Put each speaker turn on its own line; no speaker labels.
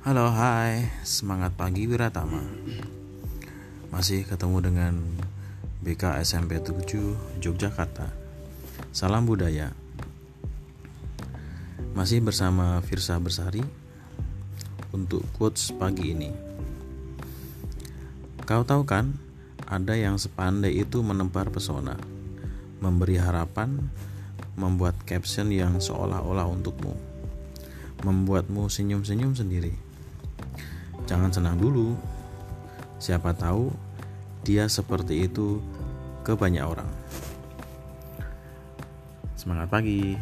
Halo, hai, semangat pagi Wiratama. Masih ketemu dengan BK SMP 7 Yogyakarta. Salam budaya. Masih bersama Firsa Bersari untuk quotes pagi ini. Kau tahu kan, ada yang sepandai itu menempar pesona, memberi harapan, membuat caption yang seolah-olah untukmu, membuatmu senyum-senyum sendiri Jangan senang dulu. Siapa tahu dia seperti itu ke banyak orang. Semangat pagi.